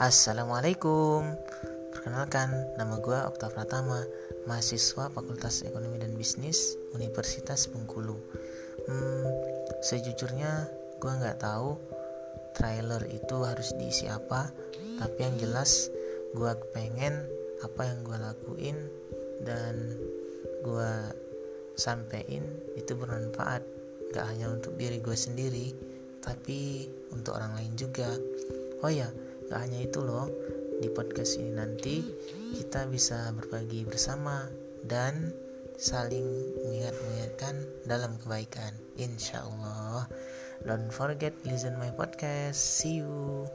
Assalamualaikum. Perkenalkan, nama gue Okta Pratama Mahasiswa Fakultas Ekonomi dan Bisnis Universitas Bengkulu. Hmm, Sejujurnya gue nggak tahu trailer itu harus diisi apa Tapi yang jelas gue pengen apa yang gue lakuin Dan gue sampein itu bermanfaat. Gak hanya untuk diri gue sendiri tapi untuk orang lain juga. Oh ya gak hanya itu loh di podcast ini nanti kita bisa berbagi bersama dan saling mengingat-mengingatkan dalam kebaikan. Insya Allah. Don't forget listen my podcast. See you